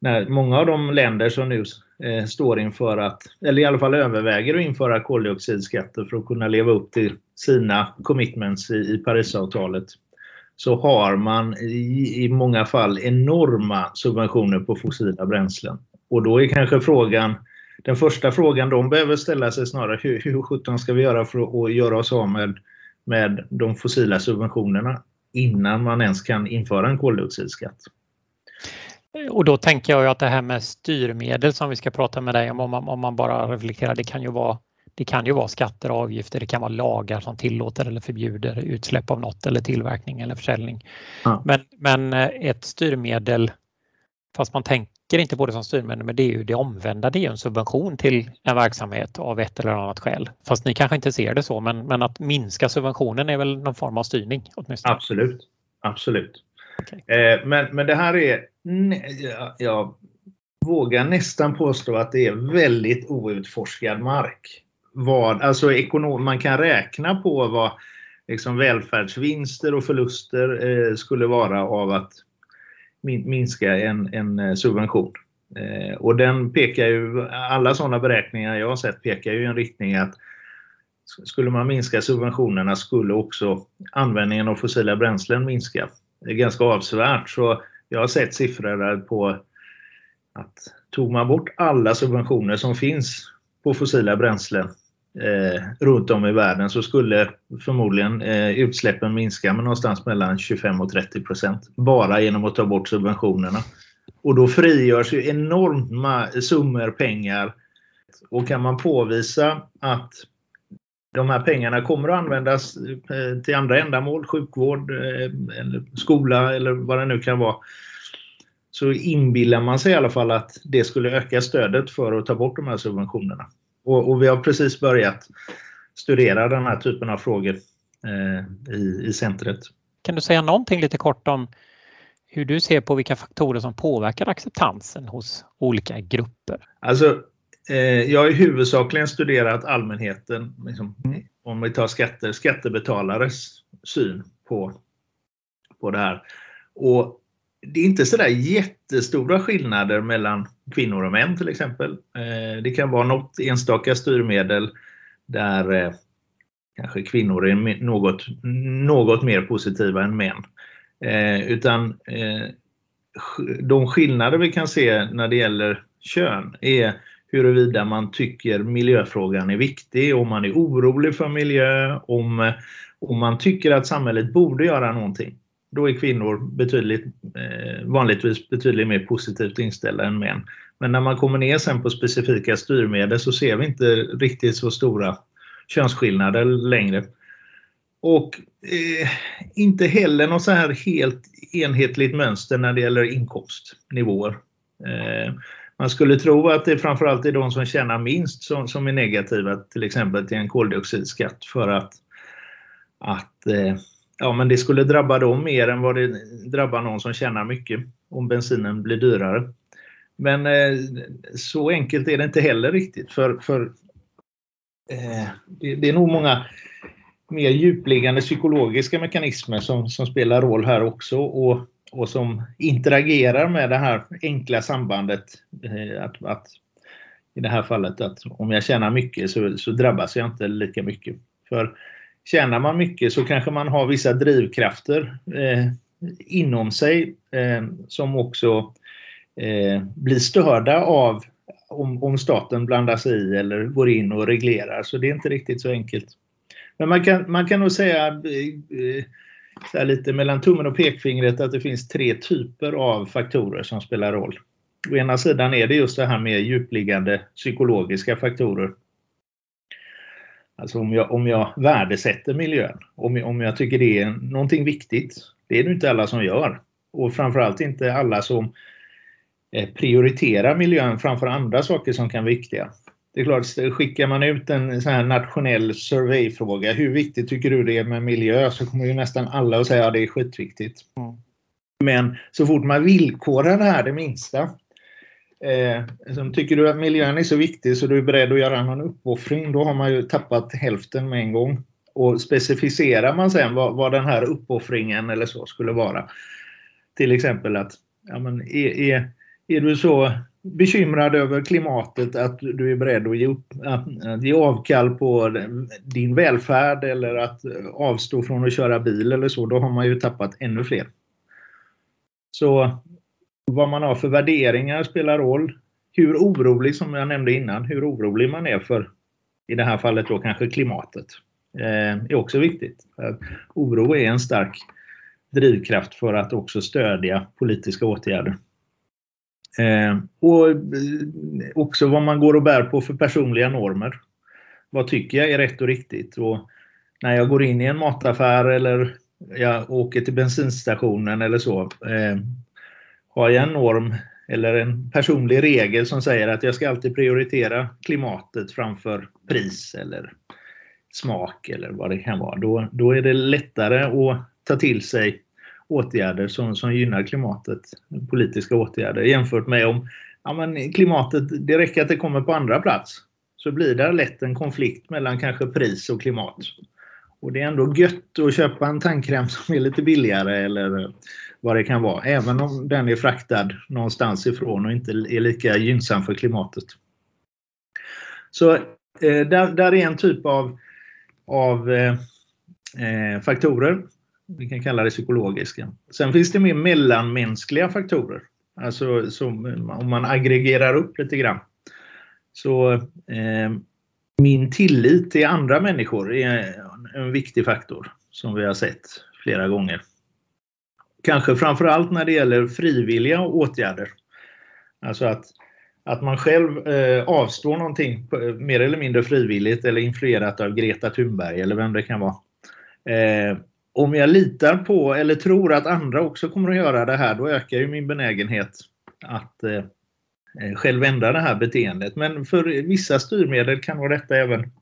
när många av de länder som nu eh, står inför att, eller i alla fall överväger att införa koldioxidskatter för att kunna leva upp till sina commitments i, i Parisavtalet, så har man i, i många fall enorma subventioner på fossila bränslen. Och då är kanske frågan, den första frågan de behöver ställa sig snarare, hur, hur sjutton ska vi göra för att göra oss av med, med de fossila subventionerna innan man ens kan införa en koldioxidskatt? Och då tänker jag att det här med styrmedel som vi ska prata med dig om, om man, om man bara reflekterar, det kan ju vara det kan ju vara skatter och avgifter, det kan vara lagar som tillåter eller förbjuder utsläpp av något eller tillverkning eller försäljning. Ja. Men, men eh, ett styrmedel, fast man tänker inte på det som styrmedel, men det är ju det omvända, det är ju en subvention till en verksamhet av ett eller annat skäl. Fast ni kanske inte ser det så, men, men att minska subventionen är väl någon form av styrning åtminstone? Absolut, absolut. Okay. Eh, men, men det här är, jag, jag vågar nästan påstå att det är väldigt outforskad mark. Vad, alltså ekonom, man kan räkna på vad liksom välfärdsvinster och förluster eh, skulle vara av att minska en, en eh, subvention. Eh, och den pekar ju, alla sådana beräkningar jag har sett pekar ju i en riktning att skulle man minska subventionerna skulle också användningen av fossila bränslen minska är ganska avsevärt. Så jag har sett siffror på att tog man bort alla subventioner som finns på fossila bränslen eh, runt om i världen så skulle förmodligen eh, utsläppen minska med någonstans mellan 25 och 30 procent bara genom att ta bort subventionerna. Och då frigörs ju enorma summor pengar. Och kan man påvisa att de här pengarna kommer att användas eh, till andra ändamål, sjukvård, eh, eller skola eller vad det nu kan vara. Så inbillar man sig i alla fall att det skulle öka stödet för att ta bort de här subventionerna. Och, och vi har precis börjat studera den här typen av frågor eh, i, i centret. Kan du säga någonting lite kort om hur du ser på vilka faktorer som påverkar acceptansen hos olika grupper? Alltså, Eh, jag har huvudsakligen studerat allmänheten, liksom, om vi tar skatter, skattebetalares syn på, på det här. Och det är inte sådär jättestora skillnader mellan kvinnor och män till exempel. Eh, det kan vara något enstaka styrmedel där eh, kanske kvinnor är något, något mer positiva än män. Eh, utan de skillnader vi kan se när det gäller kön är huruvida man tycker miljöfrågan är viktig, om man är orolig för miljö, om, om man tycker att samhället borde göra någonting. Då är kvinnor betydligt, eh, vanligtvis betydligt mer positivt inställda än män. Men när man kommer ner sen på specifika styrmedel så ser vi inte riktigt så stora könsskillnader längre. Och eh, inte heller något så här helt enhetligt mönster när det gäller inkomstnivåer. Eh, man skulle tro att det framförallt är de som tjänar minst som, som är negativa till exempel till en koldioxidskatt för att, att eh, ja, men det skulle drabba dem mer än vad det drabbar någon som tjänar mycket om bensinen blir dyrare. Men eh, så enkelt är det inte heller riktigt för, för eh, det, det, är nog många mer djupliggande psykologiska mekanismer som, som spelar roll här också. Och och som interagerar med det här enkla sambandet eh, att, att i det här fallet att om jag tjänar mycket så, så, drabbas jag inte lika mycket. För tjänar man mycket så kanske man har vissa drivkrafter eh, inom sig eh, som också eh, blir störda av om, om staten blandar sig i eller går in och reglerar. Så det är inte riktigt så enkelt. Men man kan, man kan nog säga eh, lite mellan tummen och pekfingret att det finns tre typer av faktorer som spelar roll. Å ena sidan är det just det här med djupliggande psykologiska faktorer. Alltså om jag, om jag värdesätter miljön, om jag, om jag tycker det är någonting viktigt. Det är det inte alla som gör. Och framförallt inte alla som eh, prioriterar miljön framför andra saker som kan vara viktiga det är klart, skickar man ut en sån här nationell surveyfråga, hur viktigt tycker du det är med miljö? Så kommer ju nästan alla att säga att ja, det är skitviktigt. Mm. Men så fort man villkorar det här det minsta, eh, som tycker du att miljön är så viktig så du är beredd att göra någon uppoffring, då har man ju tappat hälften med en gång. Och specificerar man sen vad, vad den här uppoffringen eller så skulle vara, till exempel att ja, men är, är är du så bekymrad över klimatet att du är beredd att ge, upp, att, att ge avkall på din välfärd eller att avstå från att köra bil eller så, då har man ju tappat ännu fler. Så vad man har för värderingar spelar roll. Hur orolig, som jag nämnde innan, hur orolig man är för, i det här fallet då kanske klimatet, eh, är också viktigt. Oro är en stark drivkraft för att också stödja politiska åtgärder. Eh, och eh, också vad man går och bär på för personliga normer. Vad tycker jag är rätt och riktigt? Och när jag går in i en mataffär eller jag åker till bensinstationen eller så. Eh, har jag en norm eller en personlig regel som säger att jag ska alltid prioritera klimatet framför pris eller smak eller vad det kan vara. Då, då är det lättare att ta till sig åtgärder som, som gynnar klimatet, politiska åtgärder, jämfört med om ja, men klimatet, det räcker att det kommer på andra plats, så blir det lätt en konflikt mellan kanske pris och klimat. Och det är ändå gött att köpa en tandkräm som är lite billigare eller vad det kan vara, även om den är fraktad någonstans ifrån och inte är lika gynnsam för klimatet. Så eh, där, där är en typ av, av eh, eh faktorer vi kan kalla det psykologiska. Sen finns det mer mellanmänskliga faktorer. Alltså som, om man aggregerar upp lite grann. Så eh, min tillit till andra människor är en viktig faktor som vi har sett flera gånger. Kanske framförallt när det gäller frivilliga åtgärder. Alltså att, att man själv eh, avstår någonting eh, mer eller mindre frivilligt eller influerat av Greta Thunberg eller vem det kan vara. Eh, om jag litar på eller tror att andra också kommer att göra det här, då ökar ju min benägenhet att eh, eh, själv ändra det här beteendet. Men för vissa styrmedel kan nog detta även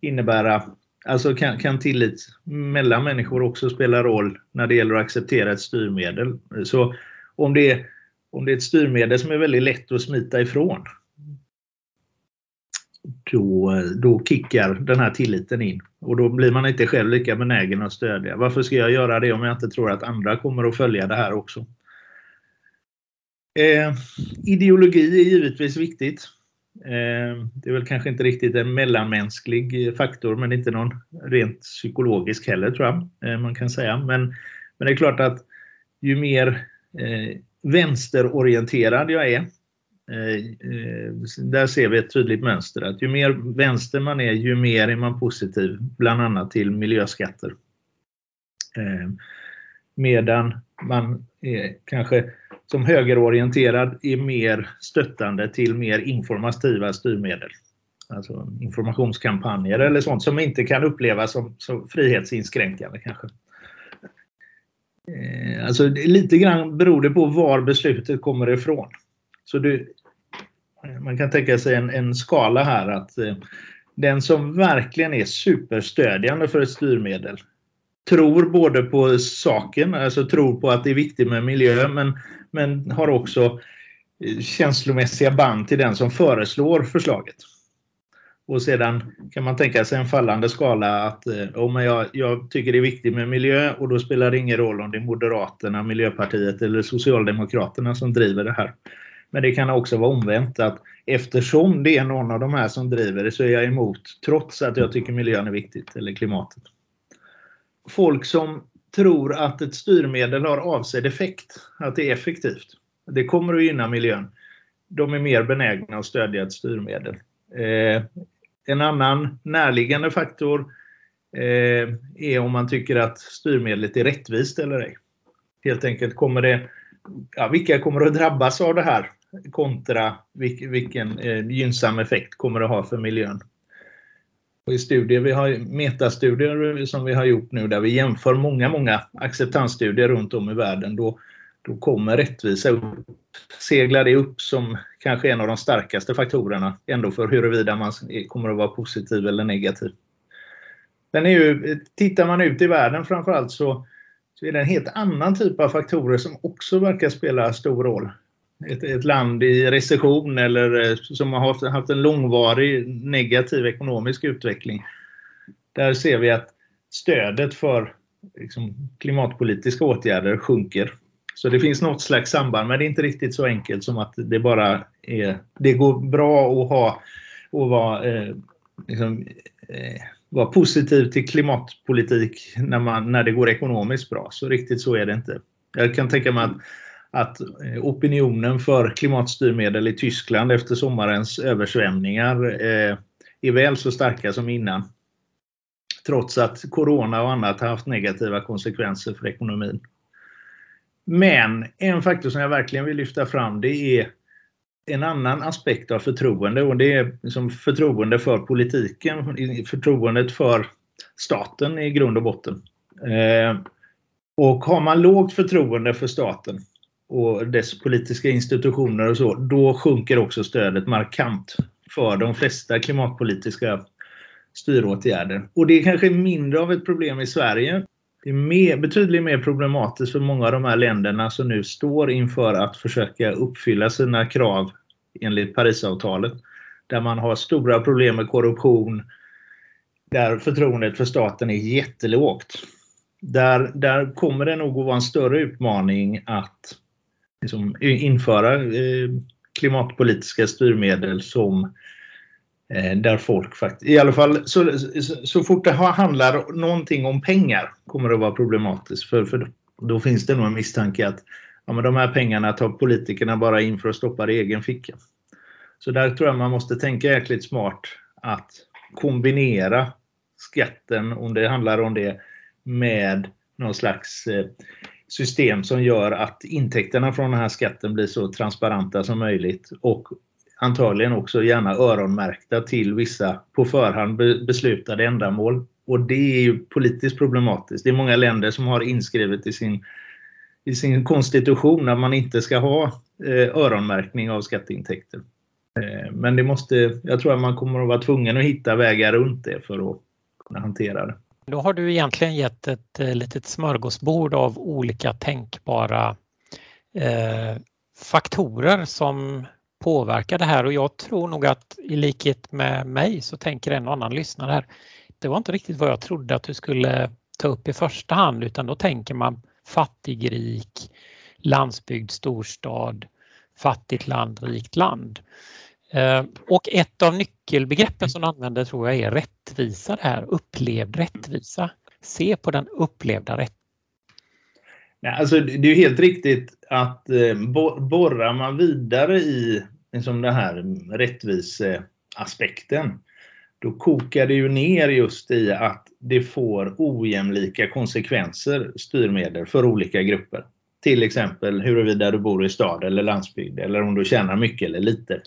innebära, alltså kan, kan tillit mellan människor också spela roll när det gäller att acceptera ett styrmedel. Så om det är, om det är ett styrmedel som är väldigt lätt att smita ifrån, då, då kickar den här tilliten in. Och då blir man inte själv lika benägen att stödja. Varför ska jag göra det om jag inte tror att andra kommer att följa det här också? Eh, ideologi är givetvis viktigt. Eh, det är väl kanske inte riktigt en mellanmänsklig faktor, men inte någon rent psykologisk heller tror jag eh, man kan säga. Men, men det är klart att ju mer eh, vänsterorienterad jag är, eh, eh, där ser vi ett tydligt mönster att ju mer vänster man är, ju mer är man positiv, bland annat till miljöskatter. Eh, medan man är kanske som högerorienterad är mer stöttande till mer informativa styrmedel. Alltså informationskampanjer eller sånt som inte kan upplevas som, som frihetsinskränkande kanske. Eh, alltså lite grann beror det på var beslutet kommer ifrån. Så du, eh, man kan tänka sig en, en skala här att eh, den som verkligen är superstödjande för ett styrmedel tror både på saken, alltså tror på att det är viktigt med miljö, men, men har också eh, känslomässiga band till den som föreslår förslaget. Och sedan kan man tänka sig en fallande skala att eh, oh, men jag, jag, tycker det är viktigt med miljö och då spelar det ingen roll om det är Moderaterna, Miljöpartiet eller Socialdemokraterna som driver det här. Men det kan också vara omvänt att eftersom det är någon av de här som driver det så är jag emot trots att jag tycker miljön är viktigt eller klimatet. Folk som tror att ett styrmedel har avsedd effekt, att det är effektivt, det kommer att gynna miljön. De är mer benägna att stödja ett styrmedel. Eh, en annan närliggande faktor eh, är om man tycker att styrmedlet är rättvist eller ej. Helt enkelt kommer det, ja, vilka kommer att drabbas av det här? kontra vilken eh, gynnsam effekt kommer det ha för miljön. Och I studier, vi har metastudier som vi har gjort nu där vi jämför många, många acceptansstudier runt om i världen. Då, då kommer rättvisa upp, seglar det upp som kanske en av de starkaste faktorerna ändå för huruvida man kommer att vara positiv eller negativ. Den är ju, tittar man ut i världen framförallt så, så är det en helt annan typ av faktorer som också verkar spela stor roll ett, ett land i recession eller eh, som har haft, haft en långvarig negativ ekonomisk utveckling. Där ser vi att stödet för liksom, klimatpolitiska åtgärder sjunker. Så det finns något slags samband, men det är inte riktigt så enkelt som att det bara är... Det går bra att ha och vara, eh, liksom, eh, vara positiv till klimatpolitik när, man, när det går ekonomiskt bra. Så riktigt så är det inte. Jag kan tänka mig att, att eh, opinionen för klimatstyrmedel i Tyskland efter sommarens översvämningar eh, är väl så starka som innan. Trots att corona och annat har haft negativa konsekvenser för ekonomin. Men en faktor som jag verkligen vill lyfta fram det är en annan aspekt av förtroende och det är liksom förtroende för politiken, förtroendet för staten i grund och botten. Eh, och har man lågt förtroende för staten och dess politiska institutioner och så, då sjunker också stödet markant för de flesta klimatpolitiska styråtgärder. Och det är kanske mindre av ett problem i Sverige. Det är mer, betydligt mer problematiskt för många av de här länderna som nu står inför att försöka uppfylla sina krav enligt Parisavtalet. Där man har stora problem med korruption, där förtroendet för staten är jättelågt. Där, där kommer det nog att vara en större utmaning att liksom, införa eh, klimatpolitiska styrmedel som eh, där folk faktiskt, i alla fall så, så, så fort det handlar någonting om pengar kommer det att vara problematiskt. För, för då finns det nog en misstanke att ja, men de här pengarna tar politikerna bara in för att stoppa det i egen ficka. Så där tror jag man måste tänka jäkligt smart att kombinera skatten, om det handlar om det, med någon slags eh, system som gör att intäkterna från den här skatten blir så transparenta som möjligt och antagligen också gärna öronmärkta till vissa på förhand beslutade ändamål. Och det är ju politiskt problematiskt. Det är många länder som har inskrivet i sin, i sin konstitution att man inte ska ha eh, öronmärkning av skatteintäkter. Eh, men det måste, jag tror att man kommer att vara tvungen att hitta vägar runt det för att kunna hantera det. Då har du egentligen gett ett eh, litet smörgåsbord av olika tänkbara eh, faktorer som påverkar det här och jag tror nog att i likhet med mig så tänker en och annan lyssnare här. Det var inte riktigt vad jag trodde att du skulle ta upp i första hand utan då tänker man fattigrik, landsbygd, storstad, fattigt land, rikt land. Eh, och ett av nyckelbegreppen som du använder tror jag är rättvisa, det här upplevd rättvisa. Se på den upplevda rättvisan. Nej, alltså, det är helt riktigt att eh, borrar man vidare i liksom den här rättviseaspekten då kokar det ju ner just i att det får ojämlika konsekvenser, styrmedel, för olika grupper. Till exempel huruvida du bor i stad eller landsbygd eller om du tjänar mycket eller lite.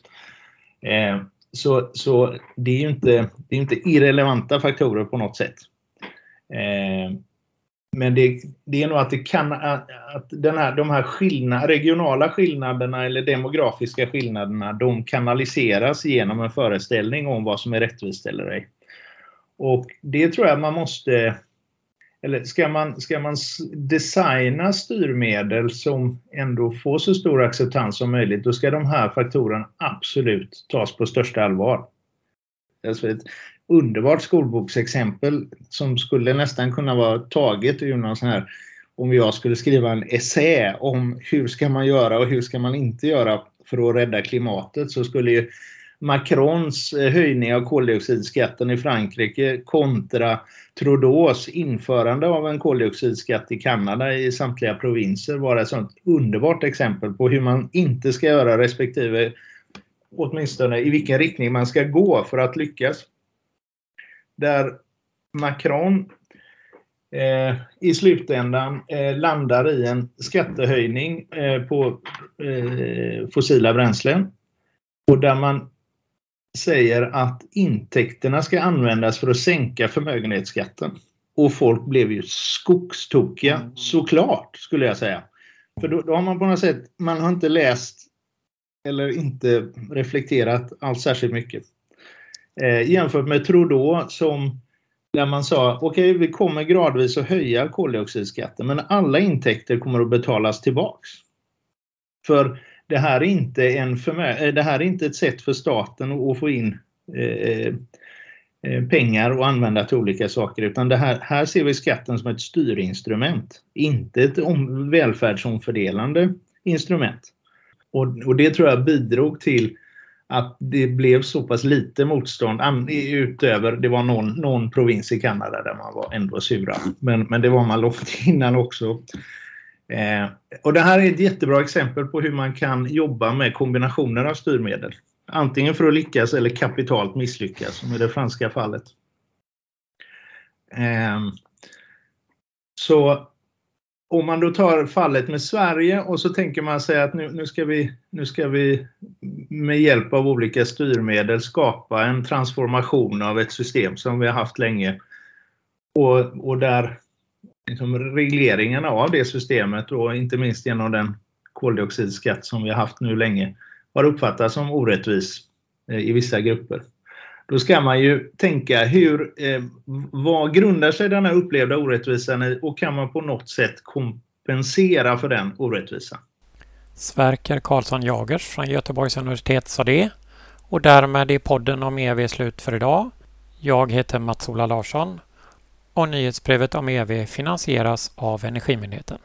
Eh, så, så det är ju inte, det är inte irrelevanta faktorer på något sätt. Eh, men det, det, är nog att, det kan, att den här, de här skillnad, regionala skillnaderna eller demografiska skillnaderna de kanaliseras genom en föreställning om vad som är rättvist eller ej. Och det tror jag man måste eller ska man, ska man designa styrmedel som ändå får så stor acceptans som möjligt, då ska de här faktorerna absolut tas på största allvar. Alltså ett underbart skolboksexempel som skulle nästan kunna vara taget ur någon sån här, om jag skulle skriva en essä om hur ska man göra och hur ska man inte göra för att rädda klimatet så skulle ju Macrons eh, höjning av koldioxidskatten i Frankrike kontra Trudeaus införande av en koldioxidskatt i Kanada i samtliga provinser vara ett sånt underbart exempel på hur man inte ska göra respektive åtminstone i vilken riktning man ska gå för att lyckas. Där Macron eh, i slutändan eh, landar i en skattehöjning eh, på eh, fossila bränslen och där man säger att intäkterna ska användas för att sänka förmögenhetsskatten. Och folk blev ju skogstokiga, mm. såklart skulle jag säga. För då, då, har man på något sätt, man har inte läst eller inte reflekterat alls särskilt mycket. Eh, jämfört med Trudeau som där man sa okej, okay, vi kommer gradvis att höja koldioxidskatten men alla intäkter kommer att betalas tillbaks. För det här är inte, en eh, det här är inte ett sätt för staten att få in eh, eh, pengar och använda till olika saker utan det här, här ser vi skatten som ett styrinstrument, inte ett om, välfärdsomfördelande instrument. Och, och det tror jag bidrog till att det blev så pass lite motstånd utöver, det var någon, någon provins i Kanada där man var ändå sura. Men, men det var man långt innan också. Eh, och det här är ett jättebra exempel på hur man kan jobba med kombinationer av styrmedel. Antingen för att lyckas eller kapitalt misslyckas, som i det franska fallet. Eh, så om man då tar fallet med Sverige och så tänker man sig att nu, nu, ska vi, nu ska vi med hjälp av olika styrmedel skapa en transformation av ett system som vi har haft länge. Och, och där liksom regleringarna av det systemet och inte minst genom den koldioxidskatt som vi har haft nu länge har uppfattats som orättvis eh, i vissa grupper. Då ska man ju tänka hur, eh, vad grundar sig den här upplevda orättvisan i och kan man på något sätt kompensera för den orättvisan? Sverker Karlsson Jagers från Göteborgs universitet sa det. Och därmed är podden om EV slut för idag. Jag heter Mats-Ola Larsson och nyhetsbrevet om EV finansieras av Energimyndigheten.